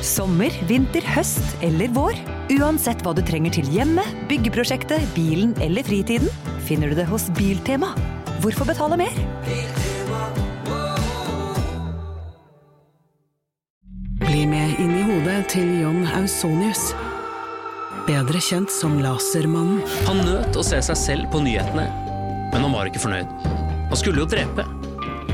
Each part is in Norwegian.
Sommer, vinter, høst eller vår. Uansett hva du trenger til hjemmet, byggeprosjektet, bilen eller fritiden, finner du det hos Biltema. Hvorfor betale mer? Bli med inn i hodet til John Ausonius. Bedre kjent som Lasermannen. Han nøt å se seg selv på nyhetene, men han var ikke fornøyd. Han skulle jo drepe.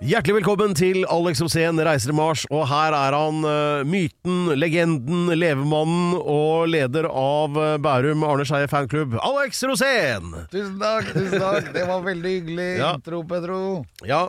Hjertelig velkommen til Alex Rosén reiser til Mars, og her er han eh, myten, legenden, levemannen og leder av eh, Bærum Arne Skeie fanklubb, Alex Rosén! Tusen takk, tusen takk. Det var veldig hyggelig Ja. intro, Petro. Ja,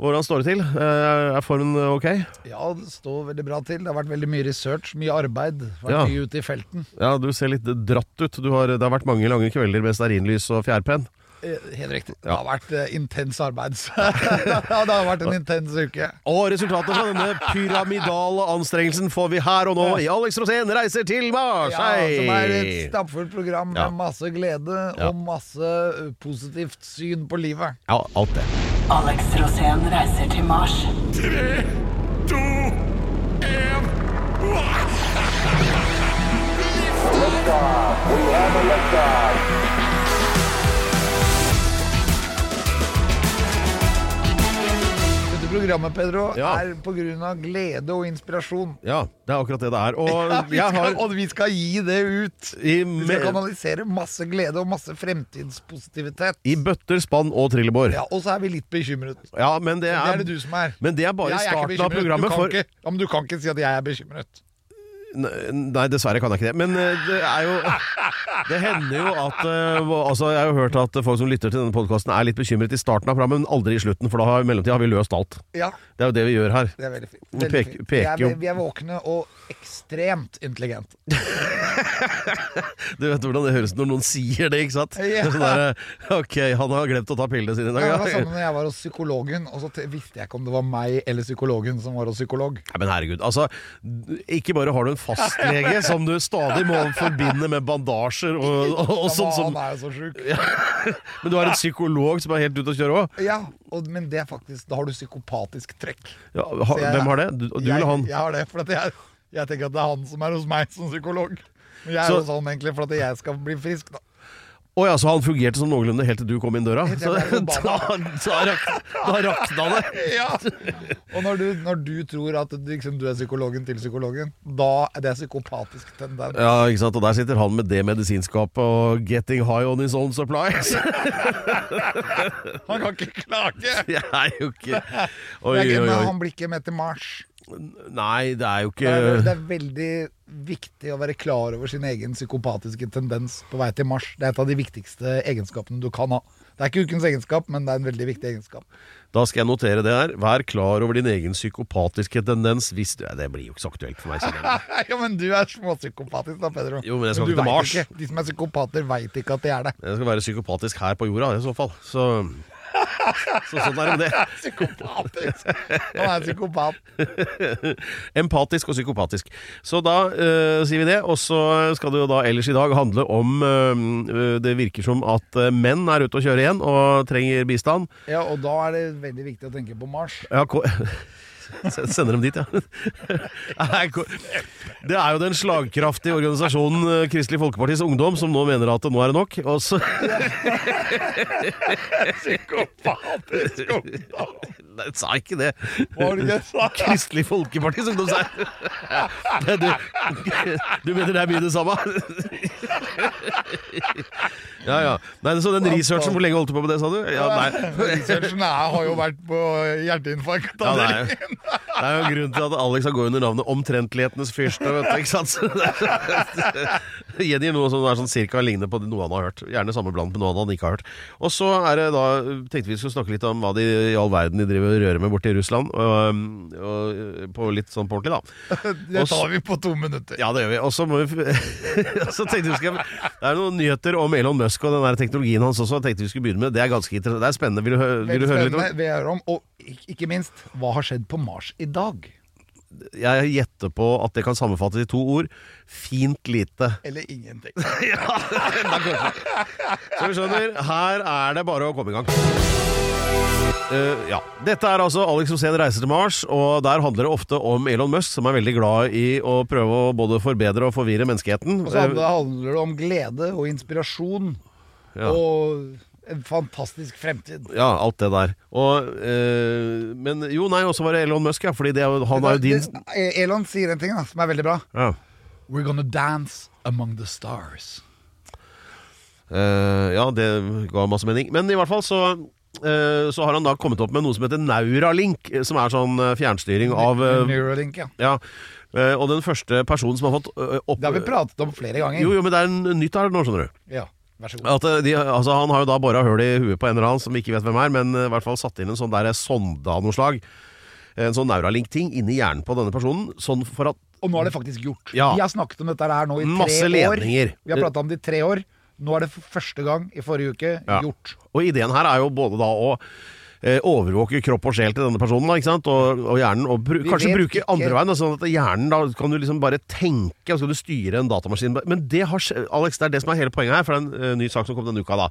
hvordan står det til? Eh, Er formen ok? Ja, det står veldig bra til. Det har vært veldig mye research, mye arbeid. Vært Ja. mye ute i felten. Ja, du ser litt dratt ut. Du har, det har vært mange lange kvelder med stearinlys og fjærpenn. Eh, Helt riktig. Det har vært uh, intens arbeid. ja, det har vært en intens uke. Og resultatet fra denne pyramidale anstrengelsen får vi her og nå i Alex Rosén reiser til Mars! Ja, som er et stappfullt program med Ja. masse glede Ja. og masse eh, positivt syn på livet. Ja, alt det. Alex Rosén reiser til Mars. Dette programmet, Pedro, Ja. er av glede og inspirasjon. Ja, det er akkurat det det er. Og vi jeg skal, har og vi skal gi det ut! i, Vi skal kanalisere masse glede og masse fremtidspositivitet. i bøtter, spann og trillebår. Ja, Og så er vi litt bekymret. Ja, men det Det er, er det du som er. men det er bare er starten av programmet. Du For, ikke, ja, men du kan ikke si at jeg er bekymret. Nei, dessverre kan jeg ikke det. Men eh, det er jo Det hender jo at eh, Altså, Jeg har jo hørt at folk som lytter til denne podkasten er litt bekymret i starten av programmet, men aldri i slutten, for da har, i mellomtida har vi løst alt. Ja, Det er jo det vi gjør her. det er veldig fint. Vi peker- peker vi, er, vi er våkne og ekstremt intelligente. Du vet hvordan det høres når noen sier det, ikke sant? Ja. Sånn der, ok, han har glemt å ta pillene sine i Det var dag. sånn når jeg var hos psykologen, og så visste jeg ikke om det var meg eller psykologen som var hos psykolog. Nei, men herregud, altså Ikke bare har du en fastlege som du stadig må forbinde med bandasjer og, og, og Ja, sånn som Han er jo så sjuk. Men du har en psykolog som er helt ute å kjøre òg? Ja, og, men det er faktisk Da har du psykopatisk trekk. Ja, ha, jeg- hvem har det? Du, du jeg, eller han? Jeg har det, for at jeg, jeg tenker at det er han som er hos meg som psykolog. Men jeg er Så- jo sånn egentlig for at jeg skal bli frisk, da. Å ja, så han fungerte som noenlunde helt til du kom inn døra? Så, da, da, rak, da rakna det! Ja. Og når du, når du tror at liksom, du er psykologen til psykologen, da er det psykopatisk tendens. Ja, ikke sant, og der sitter han med det medisinskapet og 'getting high on his own supplies'. Han kan ikke klage! Det er jo ikke Oi, oi, oi. han blir ikke med til Mars. Nei, det er jo Det er, ikke det er veldig viktig å være klar over sin egen psykopatiske tendens på vei til Mars. Det er et av de viktigste egenskapene du kan ha. Det er ikke ukens egenskap, men det er en veldig viktig egenskap. Da skal jeg notere det her. Vær klar over din egen psykopatiske tendens hvis du ja, Det blir jo ikke så aktuelt for meg. Jo, ja, men du er småpsykopatisk da, Pedro. Jo, men jeg skal men ikke til Mars. Ikke. De som er psykopater, veit ikke at de er det. Jeg skal være psykopatisk her på jorda, i så fall. Så, så sånn er det med det. Psykopatisk! Han er psykopat. Empatisk og psykopatisk. Så da uh, sier vi det. Og så skal det jo da ellers i dag handle om uh, Det virker som at menn er ute og kjører igjen og trenger bistand. Ja, og da er det veldig viktig å tenke på Mars. Ja, Sender dem dit, ja. Det er jo den slagkraftige organisasjonen eh, Kristelig Folkepartis Ungdom som nå mener at nå er det nok. Og så! Nei, sa ikke det. Kristelig Folkepartis Ungdom, jeg. Det- Du, du mener det er mye det samme? Ja, ja. Nei, så den researchen, hvor lenge holdt du på med det, sa du? Ja, nei. Researchen jeg har jo vært på hjerteinfarkt. Ja, det, er, jo- det er jo grunnen grunn til at Alex har gått under navnet Omtrentlighetenes fyrste. Vet du, ikke sant? Så det- Gjengi noe som er sånn cirka lignende på noe han har hørt. Gjerne samme blant med noe han ikke har hørt. Og så er det da tenkte vi skulle snakke litt om hva de i all verden de driver og rører med borte i Russland. Og, og, på litt sånn på ordentlig, da. Det tar vi på to minutter. Ja, det gjør vi. Og så må vi så tenkte vi skal, Det er noen nyheter om Elon Musk og den der teknologien hans også. Tenkte vi skulle begynne med Det er ganske interessant. Det er spennende. Vil du, vil du høre litt om. Vi hører om, og ikke minst, hva har skjedd på Mars i dag? Jeg gjetter på at det kan sammenfattes i to ord. Fint lite. Eller ingenting. Så vi skjønner, her er det bare å komme i gang. Uh, ja. Dette er altså Alex Rosén reiser til Mars, og der handler det ofte om Elon Musk, som er veldig glad i å prøve å både forbedre og forvirre menneskeheten. Og så handler handler det om glede og inspirasjon Ja. og en fantastisk fremtid. Ja, alt det der. Og, eh, men jo, nei, også var det Elon Musk, ja. Fordi det, er jo- han er jo din Elon sier en ting da, som er veldig bra. ja. We're gonna dance among the stars. Eh, ja, det ga masse mening. Men i hvert fall så eh, så har han da kommet opp med noe som heter Neuralink, eh, som er sånn eh, fjernstyring av eh, Neuralink, ja. Ja. Eh, og den første personen som har fått eh, opp... Det har vi pratet om flere ganger. Jo, jo, men det er en nytt her nå, skjønner du. Ja, vær så god. At eh, de, altså, han har jo da bora hull i huet på en eller annen som ikke vet hvem er, men eh, i hvert fall satt inn en sånn der sonde av noe slag. En sånn Neuralink-ting inni hjernen på denne personen, sånn for at Og nå er det faktisk gjort. Ja. Vi har snakket om dette her nå i Masse tre år. Vi har pratet om det i tre år. Nå er det for første gang i forrige uke Ja. gjort. Og ideen her er jo både da å eh, overvåke kropp og sjel til denne personen, da, ikke sant? Og, og hjernen, og bru, kanskje bruke ikke- andre veien, sånn at hjernen da kan du liksom bare tenke, og så skal du styre en datamaskin. Men det har Alex, det er det som er hele poenget her, for det er en eh, ny sak som kom denne uka da.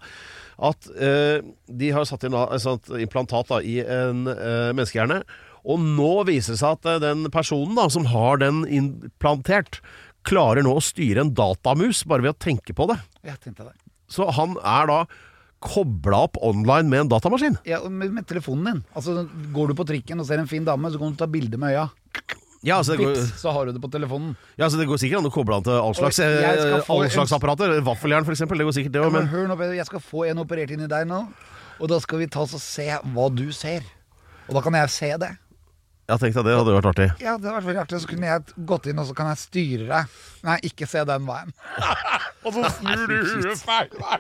At eh, de har satt inn et sånt implantat da, i en eh, menneskehjerne, og nå viser det seg at eh, den personen da, som har den implantert, klarer nå å styre en datamus bare ved å tenke på det. Jeg tenkte det. Så han er da kobla opp online med en datamaskin. Ja, med, med telefonen din. Altså, Går du på trikken og ser en fin dame, så kan du ta bilde med øya. Ja, altså går, Pips, så har du det på telefonen. ja, så det går sikkert an å koble an til all slags, all eh, all en- apparater. Vaffeljern, eksempel. Det går sikkert, det òg. men Men hør nå, Peder, jeg skal få en operert inn i deg nå. Og da skal vi ta oss og se hva du ser. Og da kan jeg se det. Jeg tenkte at det hadde vært artig. Ja, det hadde vært veldig artig. Så kunne jeg gått inn og så kan jeg styre deg. Nei, ikke se den veien. og så snur du huet feil vei.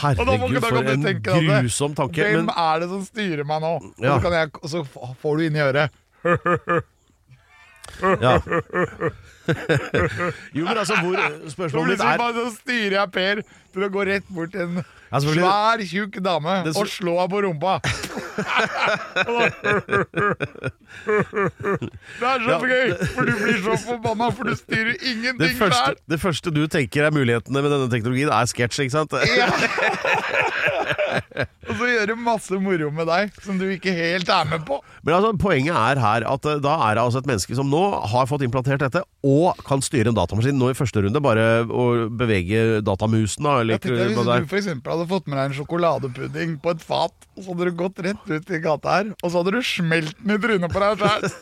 Herregud, for en tenke grusom tanke. Hvem Men er det som styrer meg nå? Og, så kan jeg, og så får du inn i øret. ja. Jo, men altså, hvor Spørsmålet mitt er så styrer jeg Per til å gå rett bort til en Ja, svær, tjukk dame Det- og slå henne på rumpa. det er så gøy, for du blir så forbanna, for du styrer det ingenting første, der. det første du tenker er mulighetene med denne teknologien, er sketsj, ikke sant? Ja. og så gjøre masse moro med deg som du ikke helt er med på. Men altså, poenget er her at eh, da er det altså et menneske som nå har fått implantert dette, og kan styre en datamaskin nå i første runde, bare å bevege datamusen, da, eller Jeg tenkte, Hvis du eksempel hadde fått med deg en sjokoladepudding på et fat, og så hadde du gått rett ut i gata her, og så hadde du smelt den i trynet på deg sjøl.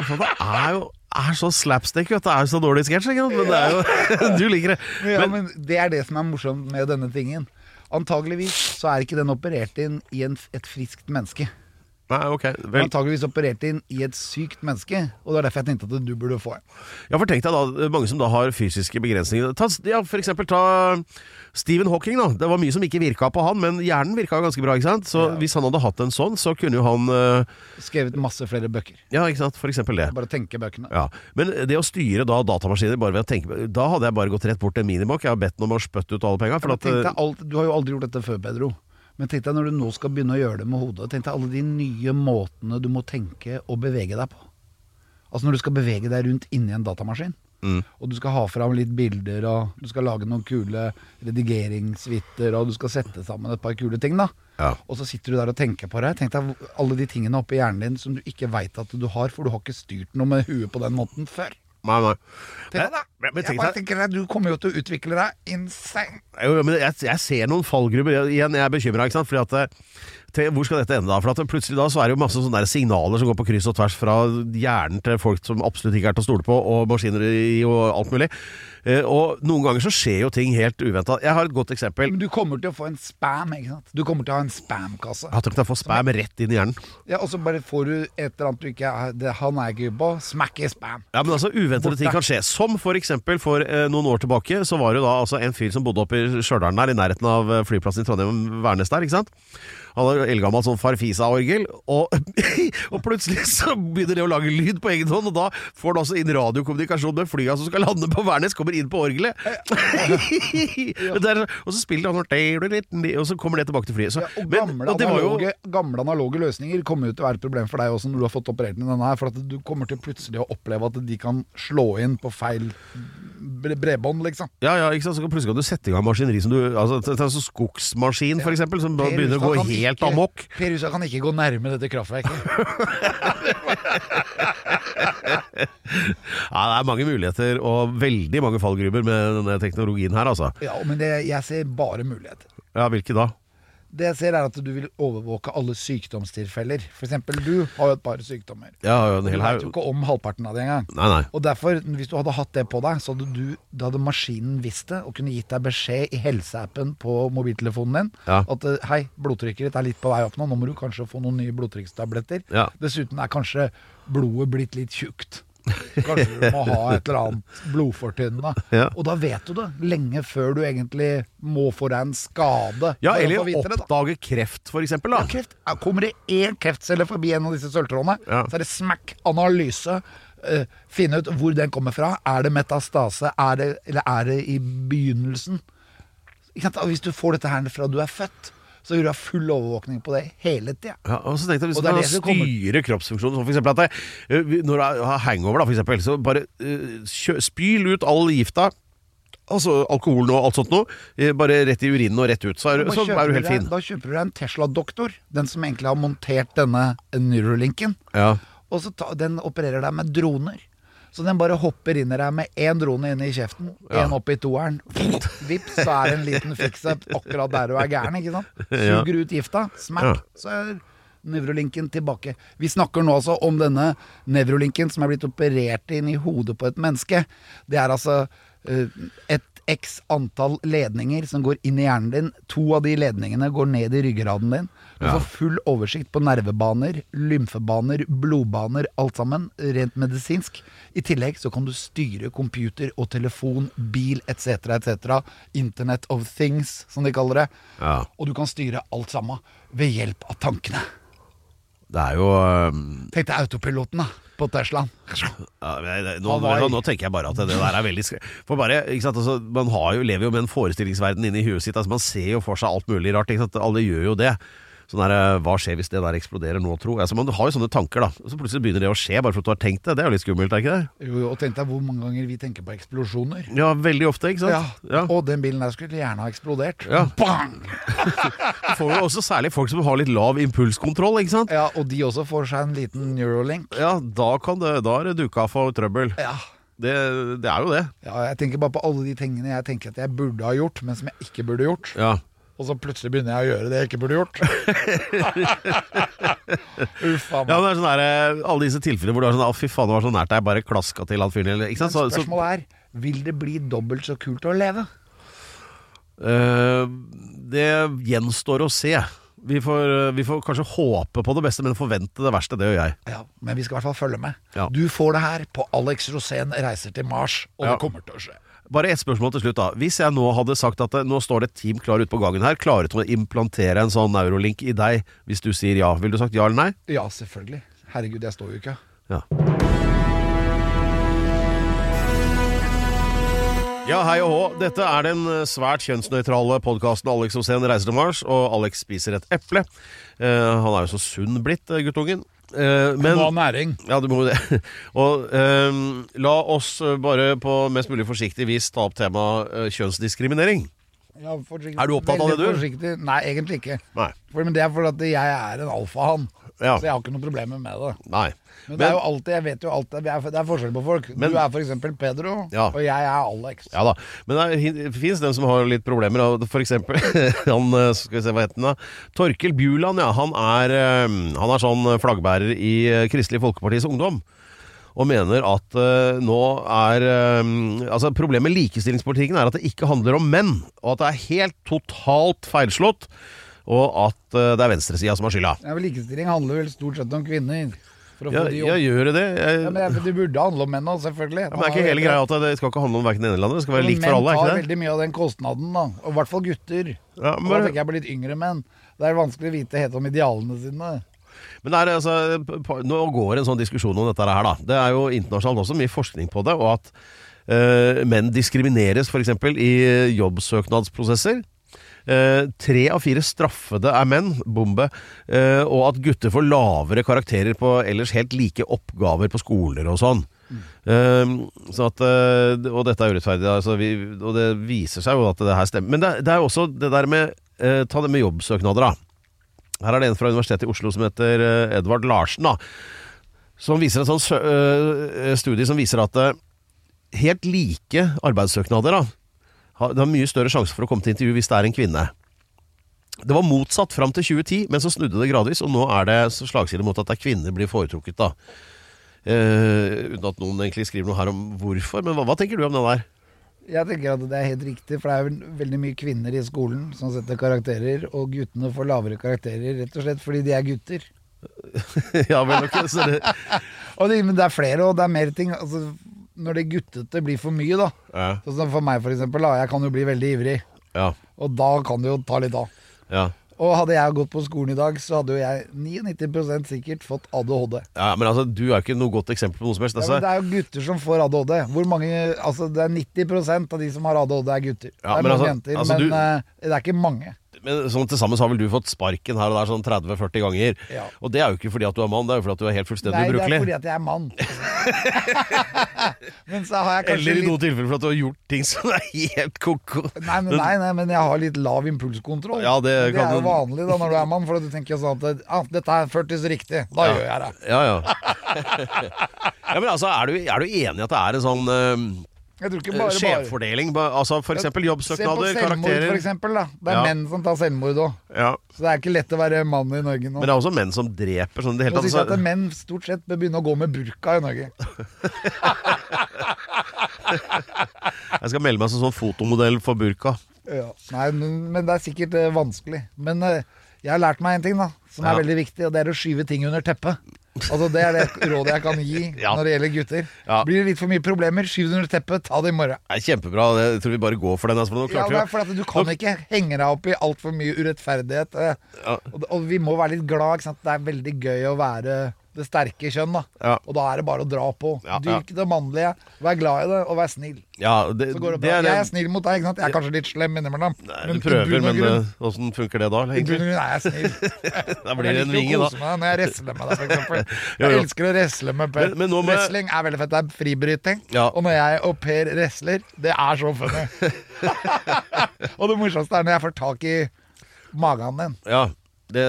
Det er jo er så slapstick, vet du. Det er jo så dårlig sketsj? Men det er jo Du liker det. Ja, Men, men det er det som er morsomt med denne tingen. Antageligvis så er ikke den operert inn i en, et friskt menneske. Nei, ok. Vel, Antakeligvis operert inn i et sykt menneske, og det er derfor jeg tenkte at du burde få en. ja, for tenk deg da, mange som da har fysiske begrensninger. Ta, ja, for eksempel ta Stephen Hawking, da. Det var mye som ikke virka på han, men hjernen virka ganske bra, ikke sant? Så hvis han hadde hatt en sånn, så kunne jo han uh... Skrevet masse flere bøker. Ja, ikke sant? For eksempel det. Bare tenke bøkene. Ja, Men det å styre da datamaskiner bare ved å tenke Da hadde jeg bare gått rett bort til minibok Jeg har bedt den om å spytte ut alle penga. Ja, at, eh, du har jo aldri gjort dette før, Pedro. Men tenk deg når du nå skal begynne å gjøre det med hodet. Tenk deg alle de nye måtene du må tenke og bevege deg på. Altså når du skal bevege deg rundt inni en datamaskin. Mm. Og du skal ha fram litt bilder, og du skal lage noen kule redigeringssuiter, og du skal sette sammen et par kule ting, da. Ja. Og så sitter du der og tenker på det. Tenk deg alle de tingene oppi hjernen din som du ikke veit at du har, for du har ikke styrt noe med huet på den måten før. Nei, nei. Deg. Men- men Jeg bare tenker deg, Du kommer jo til å utvikle deg insane. Jo, men jeg, jeg ser noen fallgrupper. Igjen, jeg er bekymra, ikke sant. Fordi at te- hvor skal dette ende da? For at plutselig da så er det jo masse sånne signaler som går på kryss og tvers fra hjernen til folk som absolutt ikke er til å stole på, og maskineri og alt mulig. Eh, og noen ganger så skjer jo ting helt uventa. Jeg har et godt eksempel. Men du kommer til å få en spam, ikke sant. Du kommer til å ha en spam-kasse. Jeg har tenkt å få spam rett inn i hjernen. Ja, og så bare får du et eller annet du ikke det, Han er ikke på. Smack i spam. Ja, men altså Uventede ting kan skje. Som for eksempel for eh, noen år tilbake så var det jo da altså en fyr som bodde oppe i Stjørdal der, i nærheten av eh, flyplassen i Trondheim, Værnes der, ikke sant. Han eldgammelt sånn Farfisa-orgel, og, og plutselig så begynner det å lage lyd på egen hånd, og da får du altså inn radiokommunikasjon med flya som skal lande på Værnes, kommer inn på orgelet. Der, og så spiller han sånn Og så kommer det tilbake til flyet. Så, Ja, og men- gamle, og det var jo analoge, gamle analoge løsninger kommer jo til å være et problem for deg også når du har fått operert inn denne her. For at du kommer til plutselig å oppleve at de kan slå inn på feil bredbånd, liksom. Ja, ja, ikke sant? Så plutselig kan du sette i gang maskineri som du Altså, sånn skogsmaskin, for eksempel, som begynner å gå helt amok. Per Husa kan ikke gå nærme dette kraftverket. Ja, det er mange muligheter og veldig mange fallgruber med denne teknologien her, altså. Ja, men det, jeg ser bare muligheter. Ja, hvilke da? Det jeg ser er at du vil overvåke alle sykdomstilfeller. Eksempel du har jo et par sykdommer. Ja, en Du vet jo ikke om halvparten av det engang. Nei, nei. Og derfor, hvis du hadde hatt det på deg, så hadde, du, da hadde maskinen visst det og kunne gitt deg beskjed i helseappen på mobiltelefonen din Ja. at eh, hei, blodtrykket ditt er litt på vei opp nå, nå må du kanskje få noen nye blodtrykkstabletter. Ja. Dessuten er kanskje blodet blitt litt tjukt. Kanskje du må ha et eller annet blodfortynnende. Ja. Og da vet du det, lenge før du egentlig må få deg en skade. Ja, eller da. oppdage kreft, for eksempel, Ja, kreft. Kommer det én kreftcelle forbi en av disse sølvtrådene, Ja. så er det smack, analyse. Uh, finne ut hvor den kommer fra. Er det metastase, er det, eller er det i begynnelsen? Hvis du får dette her fra du er født, så vil du ha full overvåkning på det hele tida. Ja, og så tenkte jeg Hvis man du er kan det som kommer- styre kroppsfunksjonen, som eksempel at det, eh, når du har hangover, da, for eksempel, så bare uh, spyl ut all gifta. Altså alkoholen og alt sånt noe. eh, Bare rett i urinen og rett ut. Så er, så er du helt fin. Da kjøper du deg en Tesla-doktor, den som egentlig har montert denne Neurolinken. Ja. Og så ta, den opererer deg med droner. Så den bare hopper inn i deg med én drone inn i kjeften, Ja. opp i toeren. Vips, så er det en liten fix-up akkurat der du er gæren. ikke sant? Suger ut gifta, smack, så er nevrolinken tilbake. Vi snakker nå altså om denne nevrolinken som er blitt operert inn i hodet på et menneske. Det er altså eh, et x antall ledninger som går inn i hjernen din. To av de ledningene går ned i ryggraden din. Du Ja. får full oversikt på nervebaner, lymfebaner, blodbaner, alt sammen, rent medisinsk. I tillegg så kan du styre computer og telefon, bil etc., etc. Internet of things, som de kaller det. Ja. Og du kan styre alt sammen ved hjelp av tankene. Det er jo um, Tenk deg autopiloten da, på Teslaen. ja, det- nå, nå, tenker jeg bare at det der er veldig skre... For bare, ikke sant, altså, Man har jo, lever jo med en forestillingsverden inni huet sitt. Altså, man ser jo for seg alt mulig rart. Ikke sant? Alle gjør jo det. Sånn der, Hva skjer hvis det der eksploderer nå, tro? Altså, man har jo sånne tanker, da. Så plutselig begynner det å skje bare for at du har tenkt det. Det er jo litt skummelt, er ikke det? Jo, jo, og tenk deg hvor mange ganger vi tenker på eksplosjoner. Ja, veldig ofte, ikke sant? Ja, Ja. Og den bilen der skulle gjerne ha eksplodert. Ja. Bang! Du får jo også særlig folk som har litt lav impulskontroll, ikke sant? Ja, Og de også får seg en liten Neuralink. Ja, da, kan det, da er det duka for trøbbel. Ja. Det, det er jo det. ja, jeg tenker bare på alle de tingene jeg tenker at jeg burde ha gjort, men som jeg ikke burde gjort. Ja. Og så plutselig begynner jeg å gjøre det jeg ikke burde gjort. Uff a Ja, meg. men det er sånn der, eh, Alle disse tilfellene hvor du er sånn Å, fy faen, det var så nært deg, bare klaska til han fyren. eller- Ikke sant? Så, så, Spørsmålet er vil det bli dobbelt så kult å leve. eh, det gjenstår å se. Vi får, eh, vi får kanskje håpe på det beste, men forvente det verste. Det gjør jeg. Ja, Men vi skal i hvert fall følge med. Ja. Du får det her på Alex Rosén reiser til Mars, og Ja. det kommer til å skje. Bare ett spørsmål til slutt. da Hvis jeg nå hadde sagt at det, nå står det et team klar ute på gangen her, klare til å implantere en sånn neurolink i deg, hvis du sier ja, ville du sagt ja eller nei? Ja, selvfølgelig. Herregud, jeg står jo ikke. Ja. Ja, hei og hå. Dette er den svært kjønnsnøytrale podkasten Alex Osen reiser til Mars, og Alex spiser et eple. Eh, han er jo så sunn blitt, eh, guttungen. Eh, men Må ha næring. Ja, du må det. Og uh, la oss eh, bare på mest mulig forsiktig vis ta opp temaet uh, kjønnsdiskriminering. Ja. Er du opptatt av det, du? Forsiktig. Nei, egentlig ikke. Nei. For, men det er fordi jeg er en alfahann. Ja. så jeg har ikke noen problemer med det. Nei. Men, det er jo alltid, jeg vet jo alltid er, Det er forskjell på folk. Men- du er eksempel Pedro, Ja. og jeg er Alex. Ja da, men det fins dem som har litt problemer. F.eks. Han, eh, skal vi se hva heter han da Torkel Bjuland, ja. Han er, eh, han er sånn flaggbærer i eh, Kristelig Folkepartis Ungdom. Og mener at uh, nå er uh, Altså Problemet med likestillingspolitikken er at det ikke handler om menn. Og at det er helt totalt feilslått. Og at eh, det er venstresida som har skylda. Ja, Likestilling handler vel stort sett om kvinner. Ja, få de ja, gjør det det? Jeg, Ja, men jeg- det burde handle om menn òg, selvfølgelig. Ja, men det er ikke hele greia at det skal ikke handle om hverken det ene eller andre. Det skal være likt for alle, Menn tar veldig mye av den kostnaden, da. Og i hvert fall gutter. Ja, Og men, da tenker jeg på litt yngre menn. Det er vanskelig å vite helt om idealene sine. men det er, altså, nå går en sånn diskusjon om dette her, da. Det er jo internasjonalt også mye forskning på det, og at uh, menn diskrimineres f.eks. i jobbsøknadsprosesser. Eh, tre av fire straffede er menn, bombe, eh, og at gutter får lavere karakterer på ellers helt like oppgaver på skoler og sånn. Eh, så at, uh, og dette er urettferdig, altså vi, og det viser seg jo at det her stemmer. Men det, det er jo også det der med uh, Ta det med jobbsøknader, da. Her er det en fra Universitetet i Oslo som heter Edvard Larsen, da. Som viser en sånn studie som viser at helt like arbeidssøknader da, det har mye større sjanse for å komme til intervju hvis det er en kvinne. Det var motsatt fram til 2010, men så snudde det gradvis, og nå er det slagside mot at det er kvinner blir foretrukket. da. Uh, uten at noen egentlig skriver noe her om hvorfor, men hva, hva tenker du om det der? Jeg tenker at det er helt riktig, for det er veldig mye kvinner i skolen som setter karakterer, og guttene får lavere karakterer rett og slett fordi de er gutter. ja, vel, ok, så det, Og det, men det er flere, og det er mer ting. Altså, når det guttete blir for mye, da. ja, Sånn som for meg, for eksempel. Da, jeg kan jo bli veldig ivrig, ja, og da kan det jo ta litt av. ja. Og hadde jeg gått på skolen i dag, så hadde jo jeg 99% sikkert fått ADHD. ja, men altså, du er jo ikke noe godt eksempel på noe som helst. Ja, Altså. men det er jo gutter som får ADHD. Hvor mange, altså Det er 90% av de som har ADHD, er gutter. Ja, det er men noen altså- jenter, altså, men du- eh, det er ikke mange. Men sånn til sammen så har vel du fått sparken her og der sånn 30-40 ganger. Ja. Og det er jo ikke fordi at du er mann, det er jo fordi at du er helt fullstendig Nei, det er fordi at jeg er mann. men så har jeg Eller i litt noen tilfeller for at du har gjort ting som er helt ko-ko. Nei, men, nei, nei, men jeg har litt lav impulskontroll. Ja, det kan er jo du- vanlig da når du er mann, for du tenker sånn at ah, dette er 40 riktig, da gjør jeg det. Ja, ja. ja men altså, er du, er du enig i at det er en sånn uh, Jeg tror ikke bare, bare skjevfordeling? Altså jobbsøknader, karakterer. Se på selvmord, for eksempel. Da. Det er Ja. menn som tar selvmord òg. ja. Så det er ikke lett å være mann i Norge nå. Men det er også menn som dreper sånn det hele tatt. så... at menn stort sett bør begynne å gå med burka i Norge. jeg skal melde meg som sånn fotomodell for burka. Ja. Nei, men, det er sikkert eh, vanskelig. Men eh, jeg har lært meg en ting da som er veldig viktig, og det er å skyve ting under teppet. Altså Det er det rådet jeg kan gi Ja. når det gjelder gutter. Ja. Blir det litt for mye problemer, skyv det under teppet, ta det i morgen. Er kjempebra. Jeg tror vi bare går for den. Altså, for Ja, fordi at Du kan ikke henge deg opp i altfor mye urettferdighet. eh. Ja. Og, og vi må være litt glad. Det er veldig gøy å være det sterke kjønn. da Ja. Og da er det bare å dra på. Ja. Dyrk det mannlige. Vær glad i det, og vær snill. Ja, det, Så går det bra. det. Jeg er snill mot deg. ikke sant? Jeg er kanskje litt slem innimellom. Men du prøver, men grunn- eh, åssen funker det da, i bunn egentlig? grunn er jeg snill. Da blir det jeg en vinge, da. meg når jeg resler med deg. Jo, Jeg elsker å resle med Per. Men- men Wrestling er veldig fett. Det er fribryting. Og når jeg og Per resler, det er så funny. og det morsomste er når jeg får tak i magen din. Ja, det,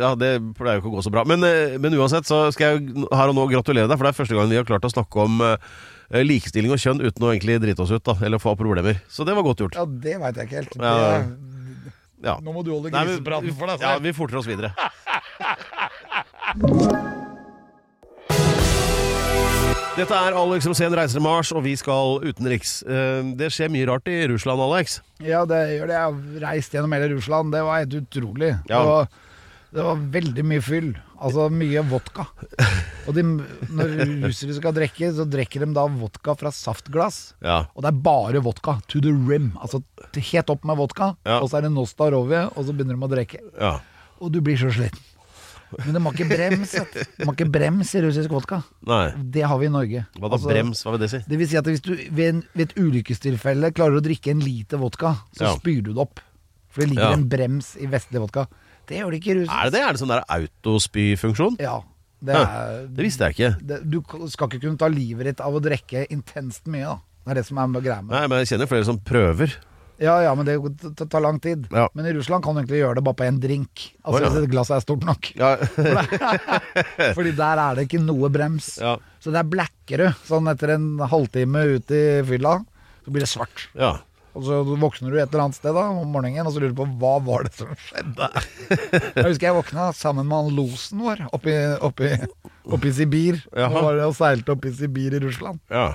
ja, det pleier jo ikke å gå så bra. Men, eh, men uansett så skal jeg her og nå gratulere deg, for det er første gang vi har klart å snakke om eh, likestilling og kjønn uten å egentlig drite oss ut, da, eller få problemer. Så det var godt gjort. Ja, det veit jeg ikke helt. Ja. Det, Ja. nå må du holde grisepraten for deg Ja, selv. vi forter oss videre. Dette er Alex Rosén reiser til Mars, og vi skal utenriks. Eh, Det skjer mye rart i Russland, Alex. Ja, det gjør det. Jeg har reist gjennom hele Russland. Det var helt utrolig. Ja. Det, var, det var veldig mye fyll. Altså mye vodka. Og de, når russere skal drikke, så drikker de da vodka fra saftglass. Ja. Og det er bare vodka. To the rim. Altså helt opp med vodka, Ja. og så er det Nostarovje, og så begynner de å drikke. ja. Og du blir så sliten. Men det må ikke brems. vet du. De har ikke brems i russisk vodka. Nei. Det har vi i Norge. Hva da? Altså, brems? Hva vil det si? Det vil si at hvis du ved, en, ved et ulykkestilfelle klarer å drikke en liter vodka, så Ja. spyr du det opp. For det ligger Ja. en brems i vestlig vodka. Det gjør det ikke i russisk. Er det det? Er det sånn der autospyfunksjon? Ja. Det, Hæ, er, Det visste jeg ikke. det, du skal ikke kunne ta livet ditt av å drikke intenst mye, da. Det er det som er med greia med Nei, men jeg kjenner flere som prøver. Ja, ja, men det tar lang tid. Ja. Men i Russland kan du egentlig gjøre det bare på én drink. Altså oh, ja. hvis et er stort nok. Ja, Fordi der er det ikke noe brems. ja, Så der blacker du. Sånn etter en halvtime ute i fylla, så blir det svart. ja. Og så våkner du et eller annet sted da om morgenen og så lurer du på hva var det som skjedde. Jeg husker jeg våkna sammen med han losen vår oppe i, Sibir. Jaha. Og seilte oppe i Sibir i Russland. ja.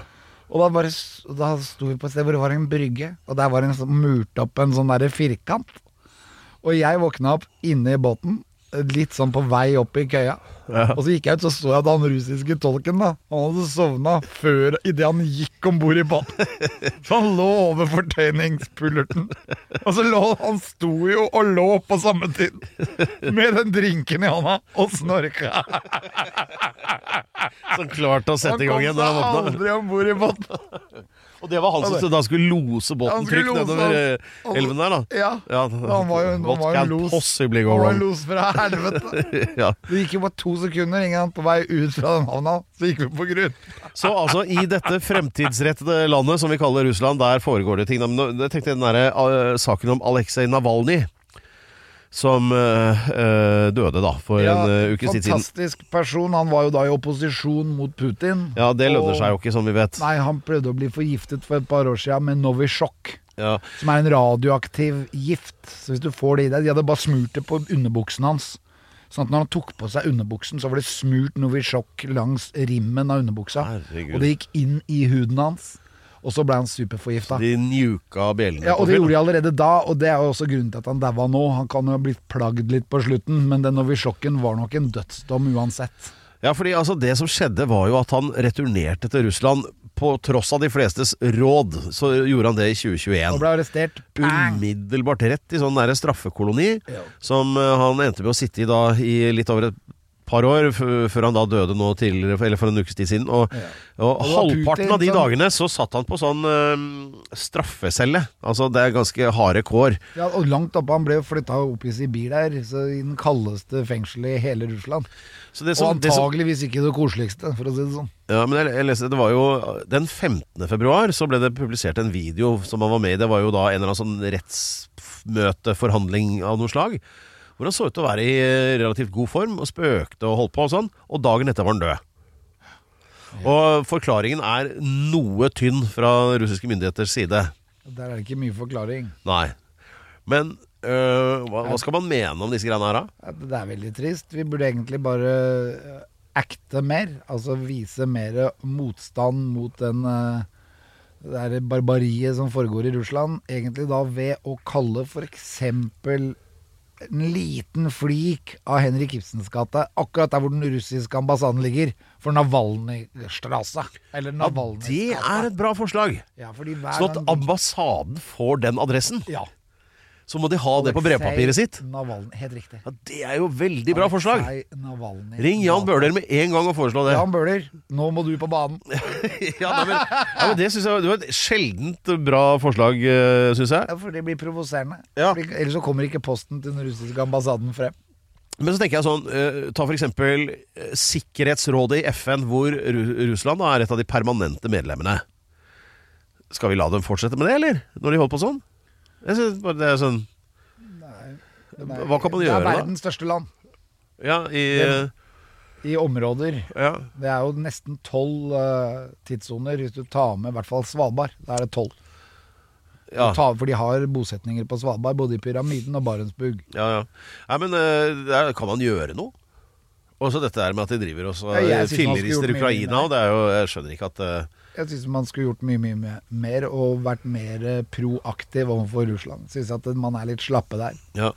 Og da, bare, da sto vi på et sted hvor det var en brygge, og der var det murt opp en sånn derre firkant. Og jeg våkna opp inne i båten, litt sånn på vei opp i køya. Og så gikk jeg ut, så så jeg den russiske tolken da Han hadde sovna før idet han gikk om bord i båten. Så han lå over fortøyningspullerten. Og så lå han sto jo og lå på samme tid med den drinken i hånda og snorka. Så klart å sette i gang igjen da han Han kom seg aldri om bord i båten. Og det var han som da skulle lose båten trygt nedover han. eh, elven der, da. Ja. Ja, Han var jo, han var jo los. Han var los fra helvete. ja. Det gikk jo bare to sekunder ingen på vei ut fra den havna, så gikk vi på grunn. Så altså, i dette fremtidsrettede landet som vi kaller Russland, der foregår det ting. Men Jeg tenkte den der, uh, saken om Aleksej Navalnyj, som eh, eh, døde da for en uke ukes siden. fantastisk person. Han var jo da i opposisjon mot Putin. Ja, det lønner Og- seg jo ikke, som vi vet. Nei, han prøvde å bli forgiftet for et par år siden med Novisjok. Ja. Som er en radioaktiv gift. Så hvis du får det i deg De hadde bare smurt det på underbuksen hans. Sånn at når han tok på seg underbuksen, så var det smurt Novisjok langs rimmen av underbuksa. Herregud. Og det gikk inn i huden hans. Og så ble han superforgifta. De njuka bjellene Ja, og det gjorde de allerede da, og det er jo også grunnen til at han daua nå. Han kan jo ha blitt plagd litt på slutten, men den Novisjokken var nok en dødsdom uansett. Ja, fordi altså, det som skjedde var jo at han returnerte til Russland på tross av de flestes råd. Så gjorde han det i 2021. Og ble arrestert. Umiddelbart rett i sånn der straffekoloni, som eh, han endte med å sitte i da i litt over et par år, før han da døde nå tidligere, eller for en ukes tid siden. Og, og og halvparten Putin av de dagene så satt han på sånn øh, straffecelle. Altså det er ganske harde kår. Ja, og langt oppe. Han ble flytta opp i Sibir der, så i den kaldeste fengselet i hele Russland. Så det Og som, det antageligvis ikke det koseligste, for å si det sånn. ja, men jeg, jeg leste, det var jo Den 15. februar så ble det publisert en video som han var med i. Det var jo da en eller annen sånn rettsmøteforhandling av noe slag. Hvor han så ut til å være i eh, relativt god form og spøkte og holdt på og sånn. Og dagen etter var han død. Og forklaringen er noe tynn fra russiske myndigheters side. Der er det ikke mye forklaring. Nei. Men øh, hva, hva skal man mene om disse greiene her, da? Det er veldig trist. Vi burde egentlig bare eh, acte mer. Altså vise mer motstand mot den eh, det der barbariet som foregår i Russland. Egentlig da ved å kalle f.eks. en liten flik av Henrik Ibsens gate, akkurat der hvor den russiske ambassaden ligger, for Navalnyj-strasa. Eller Ja, det er et bra forslag. ja, Sånn at ambassaden får den adressen. ja, Så må de ha det på brevpapiret sitt. Navalny, helt riktig. Ja, Det er jo veldig bra forslag. Navalny. Ring Jan Bøhler med en gang og foreslå det. Jan Bøhler, nå må du på banen. ja, nei, men, ja, men Det synes jeg det var et sjeldent bra forslag, uh, syns jeg. Ja, for det blir provoserende. Ja. Ellers så kommer ikke posten til den russiske ambassaden frem. Men så tenker jeg sånn, eh, ta for eksempel eh, Sikkerhetsrådet i FN, hvor Ru Russland da er et av de permanente medlemmene. Skal vi la dem fortsette med det, eller? Når de holder på sånn? Jeg synes bare det er sånn Hva kan man gjøre, da? Det er verdens største land Ja, i i områder. ja. Det er jo nesten tolv uh, tidssoner hvis du tar med i hvert fall Svalbard. Da er det tolv. Ja, Ta- For de har bosetninger på Svalbard, både i Pyramiden og Barentsbug. ja, ja. Nei, men uh, der kan man gjøre noe? Også dette her med at de driver og skulle fillerister Ukraina, og det er jo Jeg skjønner ikke at eh, Jeg syns man skulle gjort mye, mye mer og vært mer proaktiv overfor Russland. Syns at man er litt slappe der. Ja.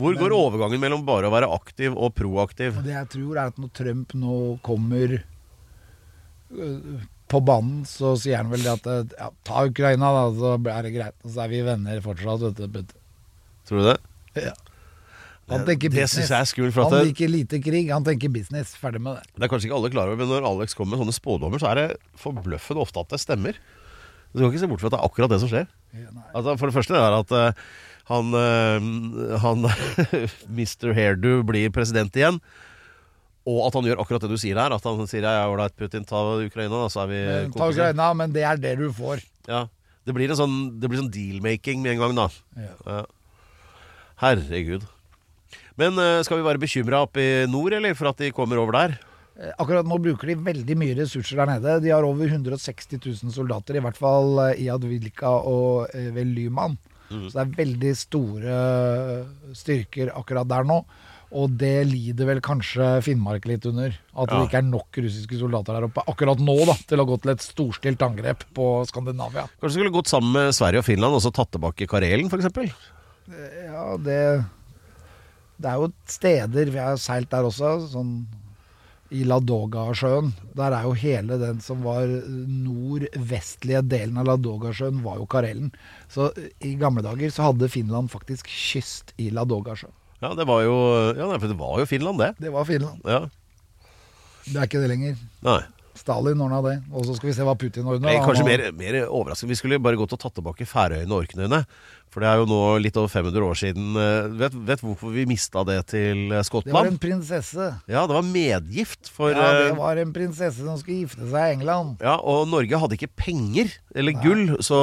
Hvor går overgangen mellom bare å være aktiv og proaktiv? Det jeg tror er at når Trump nå kommer øh, på banen, så sier han vel det at øh, ja, ta Ukraina, da, så er det greit. Og så er vi venner fortsatt, vet du. Tror du det? Ja. Han tenker Det business. synes jeg er skummelt, for at han liker lite krig, han tenker business. Ferdig med det. Det er kanskje ikke alle klar over, men når Alex kommer med sånne spådommer, så er det forbløffende ofte at det stemmer. Du skal ikke se bort fra at det er akkurat det som skjer. Altså, for det første er at uh, han, uh, han Mr. Hairdo blir president igjen. Og at han gjør akkurat det du sier her. At han sier ja, ja, ålreit, Putin, ta Ukraina, da, så er vi Men, ta. Ukraina, men det er det du får. Ja. Det blir en sånn, det blir sånn deal-making med en gang, da. Ja. Herregud. Men eh, skal vi være bekymra oppe i nord, eller, for at de kommer over der? Eh, Akkurat nå bruker de veldig mye ressurser der nede. De har over 160 000 soldater, i hvert fall eh, i Advilka og ved Lyman. Så det er veldig store styrker akkurat der nå. Og det lider vel kanskje Finnmark litt under. At det ikke er nok russiske soldater der oppe akkurat nå da, til å gå til et storstilt angrep på Skandinavia. Kanskje skulle gått sammen med Sverige og Finland og så tatt tilbake Karelen, f.eks.? Ja, det Det er jo steder Vi har seilt der også, sånn i Ladoga-sjøen. Der er jo hele den som var nordvestlige delen av Ladoga-sjøen, var jo Karelen. Så eh, i gamle dager så hadde Finland faktisk kyst i Ladoga-sjøen. Ja, det var jo Ja, det var jo Finland, det. Det var Finland. Ja. Det er ikke det lenger. Nei. Stalin ordna det. Og så skal vi se hva Putin da. kanskje mer, mer overraskende. Vi skulle bare gått og tatt tilbake Færøyene og Orknøyene. For det er jo nå litt over 500 år siden. eh, Vet, vet hvorfor vi mista det til Skottland? Det var en prinsesse. Ja, det var medgift for Ja, det eh, var en prinsesse som skulle gifte seg i England. Ja, og Norge hadde ikke penger eller gull, så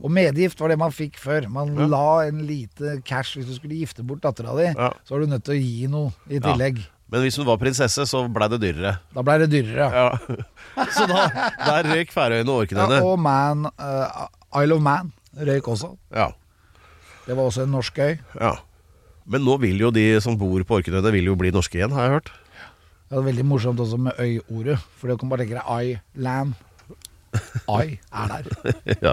Og medgift var det man fikk før. Man la en lite cash hvis du skulle gifte bort dattera di. Ja. Så var du nødt til å gi noe i tillegg. Men hvis hun var prinsesse, så blei det dyrere. Da blei det dyrere. Ja. Så da der røyk Færøyene og Ja, Orknøyene. og Man, uh, Isle of Man røyk også. Ja. Det var også en norsk øy. ja. Men nå vil jo de som bor på Orknøyene, vil jo bli norske igjen, har jeg hørt. Ja, Det er veldig morsomt også med øyordet. For du kan bare tenke deg I-land. I er der. ja.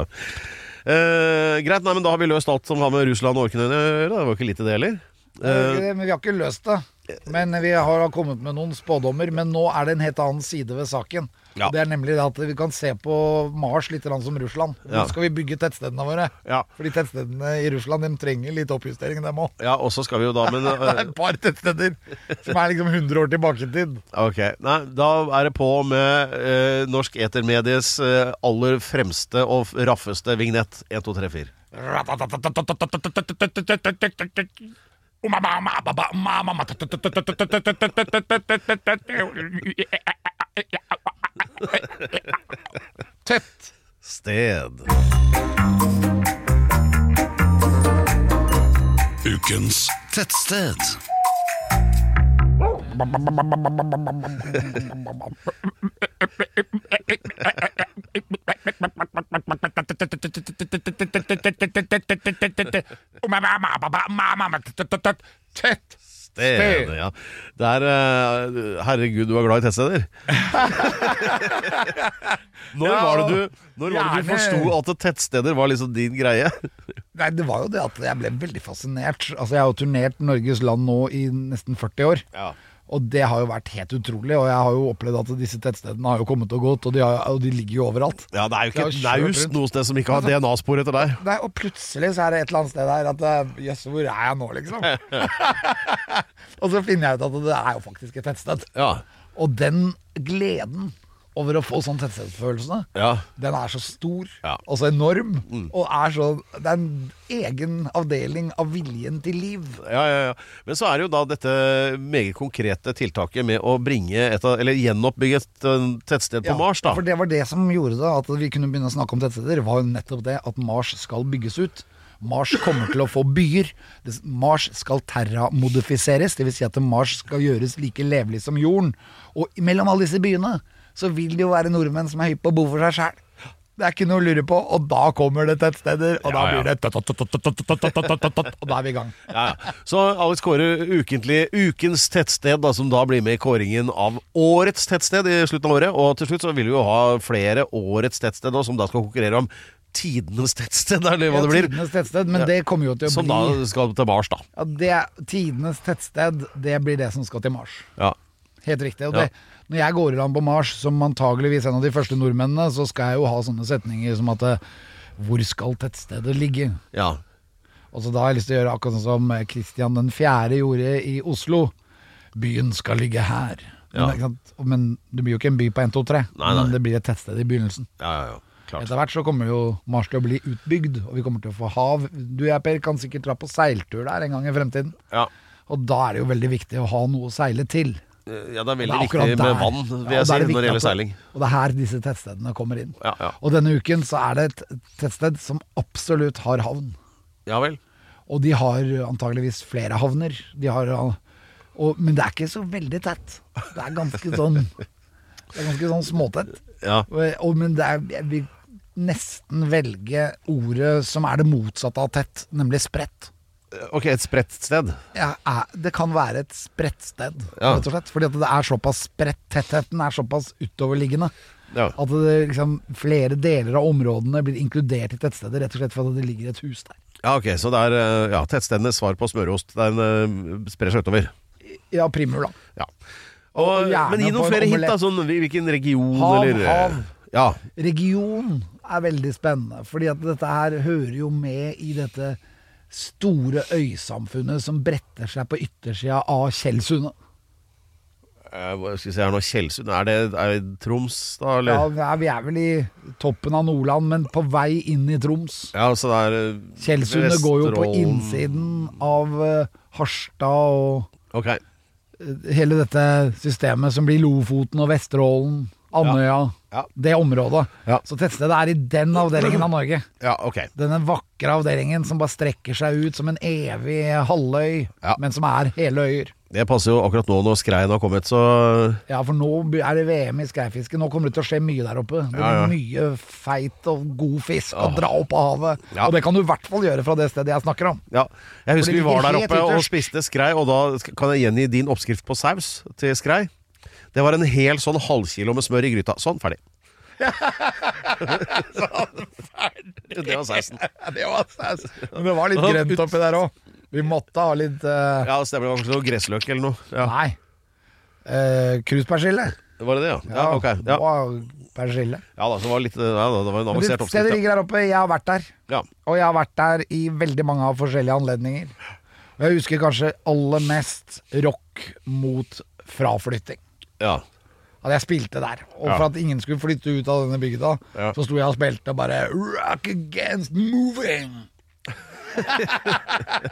Eh, greit, nei, men da har vi løst alt som har med Russland og Orknøyene å gjøre. Det var ikke litt i det heller. Er det, Men vi har ikke løst det. Men vi har kommet med noen spådommer. Men nå er det en helt annen side ved saken. Ja. Det er nemlig det at vi kan se på Mars litt som Russland. Nå Ja. skal vi bygge tettstedene våre. Ja. Fordi tettstedene i Russland de trenger litt oppjustering, dem òg. Ja, og så skal vi jo da Men Det er et par tettsteder som er liksom 100 år tilbake i tid. Ok, nei, da er det på med eh, norsk etermedies eh, aller fremste og raffeste vignett. 1, 2, 3, 4. Sted. Ukens tettsted. Tett. Sted, ja. Det er eh, Herregud, du er glad i tettsteder. når Ja, var det du, når var det du forsto at tettsteder var liksom din greie? Nei, det var jo det at jeg ble veldig fascinert. Altså, Jeg har jo turnert Norges land nå i nesten 40 år. Ja. Og det har jo vært helt utrolig. Og jeg har jo opplevd at disse tettstedene har jo kommet og gått, og de, har, og de ligger jo overalt. Ja, det er jo ikke naust noe sted som ikke har Altså- DNA-spor etter deg. Nei, og plutselig så er det et eller annet sted der at eh, Jøss, hvor er jeg nå, liksom? og så finner jeg ut at det er jo faktisk et tettsted. Ja. Og den gleden over å få sånn tettstedsfølelse, Ja. den er så stor Ja. og så enorm. Og er så Det er en egen avdeling av viljen til liv. Ja, ja, ja. Men så er det jo da dette meget konkrete tiltaket med å bringe et eller gjenoppbygge et eh, tettsted på Ja, Mars, da. For det var det som gjorde det, at vi kunne begynne å snakke om tettsteder, var jo nettopp det at Mars skal bygges ut. Mars kommer til å få byer. Mars skal terramodifiseres, dvs. Si at Mars skal gjøres like levelig som jorden. Og mellom alle disse byene så vil det jo være nordmenn som er hypp på å bo for seg sjæl. Det er ikke noe å lure på, og da kommer det tettsteder, og da blir det Og da er vi i gang. Ja, ja. Så Alex Kåre, ukentlig ukens tettsted, som da blir med i kåringen av årets tettsted i slutten av året. Og til slutt så vil vi jo ha flere årets tettsted, nå, som da skal konkurrere om tidenes tettsted, eller hva det blir. Tidenes tettsted, men det kommer jo til å Som bli da skal til Mars, da. ja, det, Tidenes tettsted, det blir det som skal til Mars. Ja. Helt riktig. Og Ja. Når jeg går i land på Mars, som antageligvis en av de første nordmennene, så skal jeg jo ha sånne setninger som at eh, Hvor skal tettstedet ligge? ja. Og så da har jeg lyst til å gjøre akkurat sånn som Kristian Christian den fjerde gjorde i Oslo. Byen skal ligge her. Ja. Men, men det blir jo ikke en by på 1, 2, 3, Nei, nei. men det blir et tettsted i begynnelsen. Ja, ja, ja. Klart. Etter hvert så kommer jo Mars til å bli utbygd, og vi kommer til å få hav. Du jeg, Per, kan sikkert dra på seiltur der en gang i fremtiden. Ja. Og da er det jo veldig viktig å ha noe å seile til. Ja, det er veldig viktig med der. vann, vil jeg si, når det gjelder seiling. Og det er her disse tettstedene kommer inn. Ja, ja. Og denne uken så er det et tettsted som absolutt har havn. Ja vel. Og de har antageligvis flere havner. De har, og, men det er ikke så veldig tett. Det er ganske sånn Det er ganske sånn småtett. Ja. Og, og, men det er, jeg vil nesten velge ordet som er det motsatte av tett, nemlig spredt. Ok, et spredt sted. Ja, er, det kan være et spredt sted, Ja. rett og slett. Fordi det er såpass spredt. Tettheten er såpass utoverliggende. Ja. At det, liksom, flere deler av områdene blir inkludert i tettstedet, rett og slett fordi det ligger et hus der. Ja, ok, Så det er eh, ja, tettstedenes svar på smørost. Den sprer seg utover. Ja, primul, da. Ja. Og, Og men gi noen flere hint, da. Sånn, hvilken region Hav, eller eh, hav. Ja. Region er veldig spennende, fordi at dette her hører jo med i dette store øysamfunnet som bretter seg på yttersida av Tjeldsundet. Eh, hva skal vi se her nå, Tjeldsund. Er det, er det Troms, da? Eller? Ja, vi er- vi vel i toppen av Nordland, men på vei inn i Troms. Ja, så det er eh, Tjeldsundet går jo på Vesterålen. innsiden av eh, Harstad og Ok. eh, hele dette systemet som blir Lofoten og Vesterålen, Andøya, Ja. det området. Ja. Så tettstedet er i den avdelingen av Norge. Ja, ok. Denne vakre avdelingen som bare strekker seg ut som en evig halvøy, men som er hele øyer. Det passer jo akkurat nå når skreien har kommet, så Ja, for nå er det VM i skreifiske. Nå kommer det til å skje mye der oppe. Det blir mye feit og god fisk å dra opp av havet. Og det kan du i hvert fall gjøre fra det stedet jeg snakker om. Ja. Jeg husker vi var der oppe og spiste skrei, og da kan jeg gjengi din oppskrift på saus til skrei. Det var en hel sånn halvkilo med smør i gryta. Sånn, ferdig. sånn, ferdig. Det var sausen. det var saus. Men det var litt grønt oppi der òg. Vi måtte ha litt uh... Ja, stemmer. Det var kanskje noe gressløk eller noe. Ja. Nei. Uh, Kruspersille. Var det det, ja? Ja, ok. Det Ja, var persille. ja da, så det var litt ja, det var en avansert det stedet ligger der oppe. Jeg har vært der. Ja. Og jeg har vært der i veldig mange av forskjellige anledninger. Og jeg husker kanskje aller mest rock mot fraflytting. Ja. At jeg spilte der. Og Ja. for at ingen skulle flytte ut av denne bygda, Ja. så sto jeg og spilte bare Rock against moving!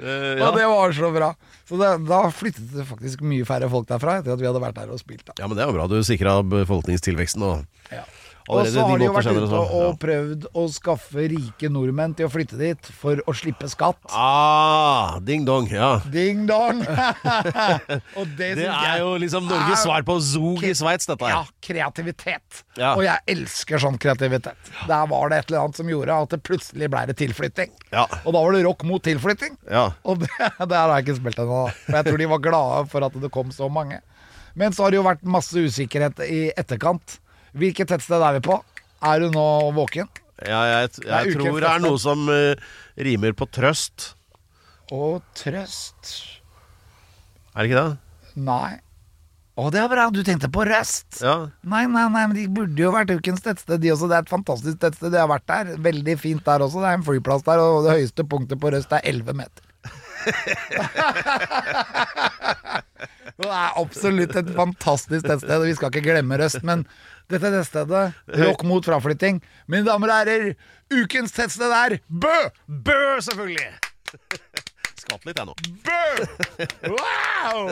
Eh, Og det var så bra. Så det, da flyttet det faktisk mye færre folk derfra etter at vi hadde vært der og spilt. Da. ja, men det er jo bra. Du sikra befolkningstilveksten og Ja. Og så har de jo vært ute og prøvd å skaffe rike nordmenn til å flytte dit for å slippe skatt. Ah, ding dong. Ja. Ding dong! og det, Det er jo liksom Norges svar på Zug i Sveits, dette Ja, kreativitet. Ja. Og jeg elsker sånn kreativitet. Der var det et eller annet som gjorde at det plutselig ble det tilflytting. Ja. Og da var det rock mot tilflytting. Ja. Og det, det har jeg ikke spilt ennå. For jeg tror de var glade for at det kom så mange. Men så har det jo vært masse usikkerhet i etterkant. Hvilket tettsted er vi på? Er du nå våken? Ja, jeg, er jeg det tror det er noe som uh, rimer på trøst. Å, trøst Er det ikke det? Nei. Å, det er bra. Du tenkte på Røst. Ja. Nei, nei, nei, men de burde jo vært ukens tettsted, de også. Det er et fantastisk tettsted. Jeg har vært der. Veldig fint der også. Det er en flyplass der, og det høyeste punktet på Røst er 11 meter. Det er absolutt et fantastisk tettsted, vi skal ikke glemme Røst. Men dette tettstedet, rock mot fraflytting. Mine damer og herrer, ukens tettsted er Bø! Bø, selvfølgelig! Skvatt litt, jeg nå. Bø! Wow!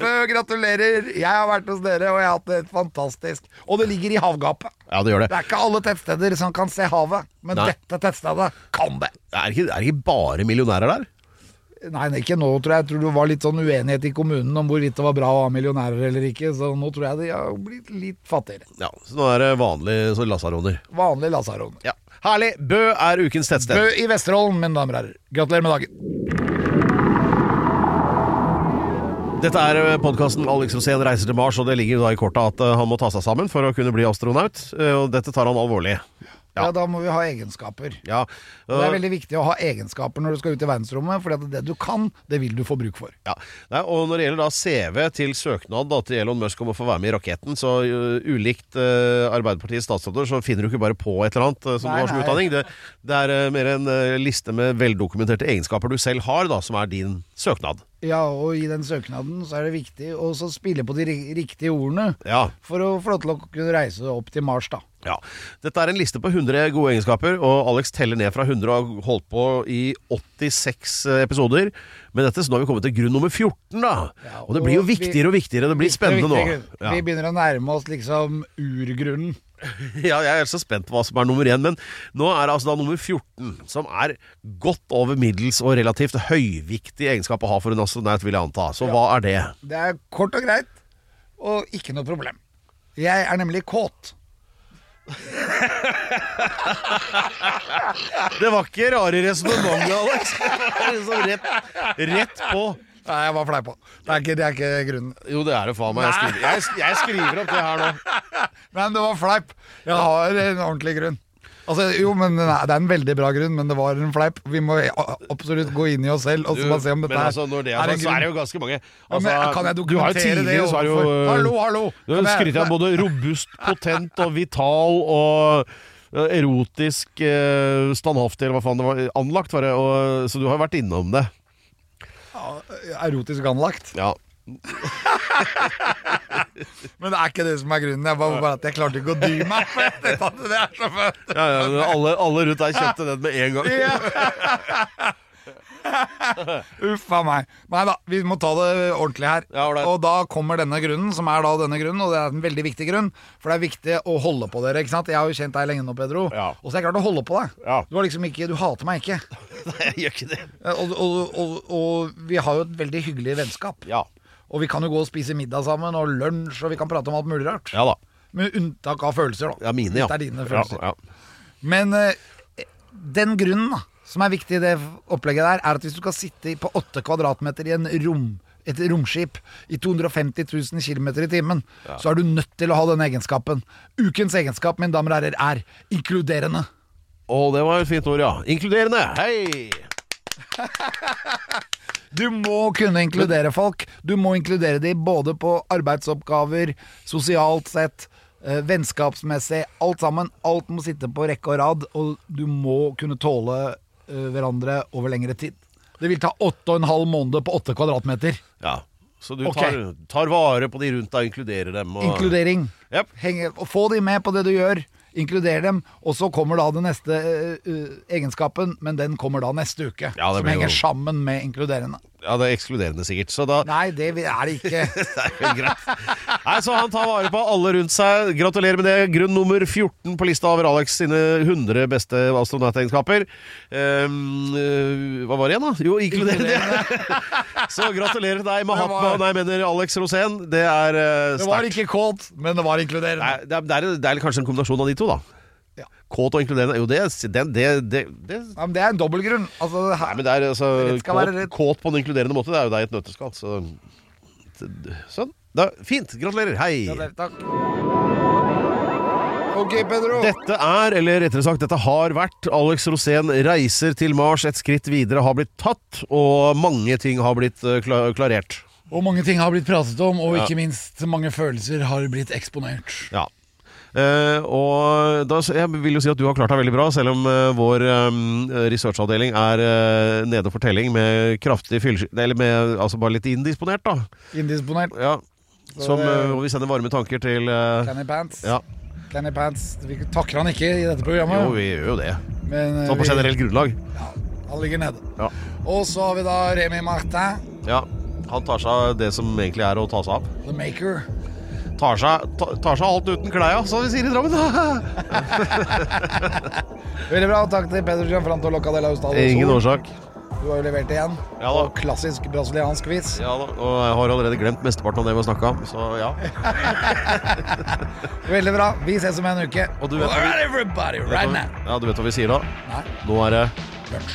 Bø, gratulerer. Jeg har vært hos dere, og jeg har hatt det fantastisk. Og det ligger i havgapet. Ja, det gjør det. Det er ikke alle tettsteder som kan se havet, men Nei. dette tettstedet kan det. Er det ikke, er det ikke bare millionærer der? Nei, ikke nå, tror jeg. Jeg tror det var litt sånn uenighet i kommunen om hvorvidt det var bra å ha millionærer eller ikke, så nå tror jeg de har blitt litt fattigere. Ja, så nå er det vanlige lasaroner. Vanlig lasaroner. Ja. Herlig! Bø er ukens tettsted. Bø i Vesterålen, mine damer og herrer. Gratulerer med dagen. Dette er podkasten Alex Rosén reiser til Mars, og det ligger jo da i kortet at eh, han må ta seg sammen for å kunne bli astronaut. eh, Og dette tar han alvorlig. Ja. da må vi ha egenskaper. Ja. Uh, det er veldig viktig å ha egenskaper når du skal ut i verdensrommet, for det du kan, det vil du få bruk for. Ja, Nei, og Når det gjelder da CV til søknad da, til Elon Musk om å få være med i raketten, så uh, ulikt uh, Arbeiderpartiets statsråder, så finner du ikke bare på et eller annet som Nei, du har som utdanning. Det, det er mer en liste med veldokumenterte egenskaper du selv har, da, som er din søknad. Ja, og i den søknaden så er det viktig å spille på de riktige ordene Ja. for å få lov til å kunne reise opp til Mars, da. Ja. Dette er en liste på 100 gode egenskaper, og Alex teller ned fra 100 og har holdt på i 86 episoder. Med dette, så nå har vi kommet til grunn nummer 14, da. Ja, og det blir jo og vi- viktigere og viktigere. Det blir spennende nå. Ja. Vi begynner å nærme oss liksom urgrunnen. Ja, jeg er så spent på hva som er nummer én, men nå er det altså da nummer 14, som er godt over middels og relativt høyviktig egenskap å ha for en astronaut, vil jeg anta. Så hva er det? Det er kort og greit, og ikke noe problem. Jeg er nemlig kåt. Det var ikke rare resonnementet, Alex. Liksom rett, rett på. Nei, jeg var fleipa. Det, er ikke- det er ikke grunnen. Jo, det er det faen meg. Jeg skriver, jeg, jeg skriver opp det her nå. Men det var fleip. Jeg har en ordentlig grunn. Altså, jo, men nei, Det er en veldig bra grunn, men det var en fleip. Vi må absolutt gå inn i oss selv og så bare se om dette men altså, når det er, er en grunn. så er det jo ganske mange. Ja, Altså, men kan jeg jo dokumentere det har jo Hallo, hallo! Du har skrytt av både robust, potent og vital og eh, erotisk eh, standhaftig, eller hva faen det var. Anlagt, var det. Og, så du har jo vært innom det. Ja, Erotisk anlagt. Ja. Men det er ikke det som er grunnen. Jeg bare, bare at jeg klarte ikke å dy meg. For jeg tenkte at det er så fett. Ja, ja, alle, alle rundt der kjøpte den med en gang. Uff a meg. Nei da, vi må ta det ordentlig her. Ja, og da kommer denne grunnen, som er da denne grunnen, og det er en veldig viktig grunn. For det er viktig å holde på dere. ikke sant? Jeg har jo kjent deg lenge nå, Pedro. Ja. Og så har jeg klart å holde på deg. Ja. Du har liksom ikke, du hater meg ikke. Nei, jeg gjør ikke det. Og, og, og, og vi har jo et veldig hyggelig vennskap. Ja. Og vi kan jo gå og spise middag sammen, og lunsj, og vi kan prate om alt mulig rart. Ja da. Med unntak av følelser, da. Ja, mine, ja. Det er dine følelser. ja. Men eh, den grunnen da, som er viktig i det opplegget der, er at hvis du skal sitte på åtte kvadratmeter i en rom, et romskip i 250 000 km i timen, så er du nødt til å ha denne egenskapen. Ukens egenskap, mine damer og herrer, er inkluderende. Å, det var et fint ord, ja. Inkluderende. Hei! Du må kunne inkludere folk. Du må inkludere dem både på arbeidsoppgaver, sosialt sett, eh, vennskapsmessig. Alt sammen. Alt må sitte på rekke og rad, og du må kunne tåle eh, hverandre over lengre tid. Det vil ta åtte og en halv måned på åtte kvadratmeter. Ja. Så du okay. tar, tar vare på de rundt deg inkluderer dem. Og... Inkludering. Yep. Henge, og få de med på det du gjør. Inkluder dem, og så kommer da den neste uh, egenskapen, men den kommer da neste uke. Ja, som henger jo- sammen med inkluderende. Ja, det er ekskluderende sikkert. Så da Nei, det er det ikke. Det er jo greit. Nei, så han tar vare på alle rundt seg. Gratulerer med det. Grunn nummer 14 på lista over Alex sine 100 beste astronautegenskaper. Um, eh, hva var det igjen, da? Jo, inkluderende. så gratulerer til deg, Mahatma. Var- Nei, mener Alex Rosén. Det er uh, Det var ikke kåt, men det var inkluderende. Nei, Det, er- det, er, det er kanskje en kombinasjon av de to, da. Ja. Kåt og inkluderende. Jo, det, det, det, det, Ja, men det er en. Altså, Nei, men det er altså kåt, kåt på en inkluderende måte. Det er jo deg i et nøtteskall. Så Sånn. Da, fint. Gratulerer. Hei. Gratulerer, takk. Ok, Pedro. Dette er, eller rettere sagt, dette har vært Alex Rosén reiser til Mars. Et skritt videre har blitt tatt, og mange ting har blitt eh, kla klarert. Og mange ting har blitt pratet om, og ikke minst mange følelser har blitt eksponert. Ja. Eh, og da, jeg vil jo si at du har klart deg veldig bra, selv om uh, vår um, researchavdeling er uh, nede for telling med kraftig fyllesky... Eller med altså bare litt indisponert, da. Indisponert. Ja. Som, og vi sender varme tanker til Canny Pants. Ja. Canny Pants. Vi takker han ikke i dette programmet, Jo, vi gjør jo det. men Sånn på vi- generelt grunnlag. Ja, han ligger nede. Ja. Og så har vi da Remi Martin, ja. Han tar seg av det som egentlig er å ta seg av. The Maker. Tar seg, tar seg alt uten klærne, som vi sier i Drammen. Veldig bra. Takk til Peder Gianfranto Locadella Hustad. Ingen årsak. Du har jo levert igjen. Ja da. Og klassisk brasiliansk quiz. Ja da, og jeg har allerede glemt mesteparten av det vi har snakka om, så ja. Veldig bra. Vi ses om en uke. Og du vet vi- Alright, everybody, right now. Ja, Du vet hva vi sier da? Nei, Nå er det lunsj.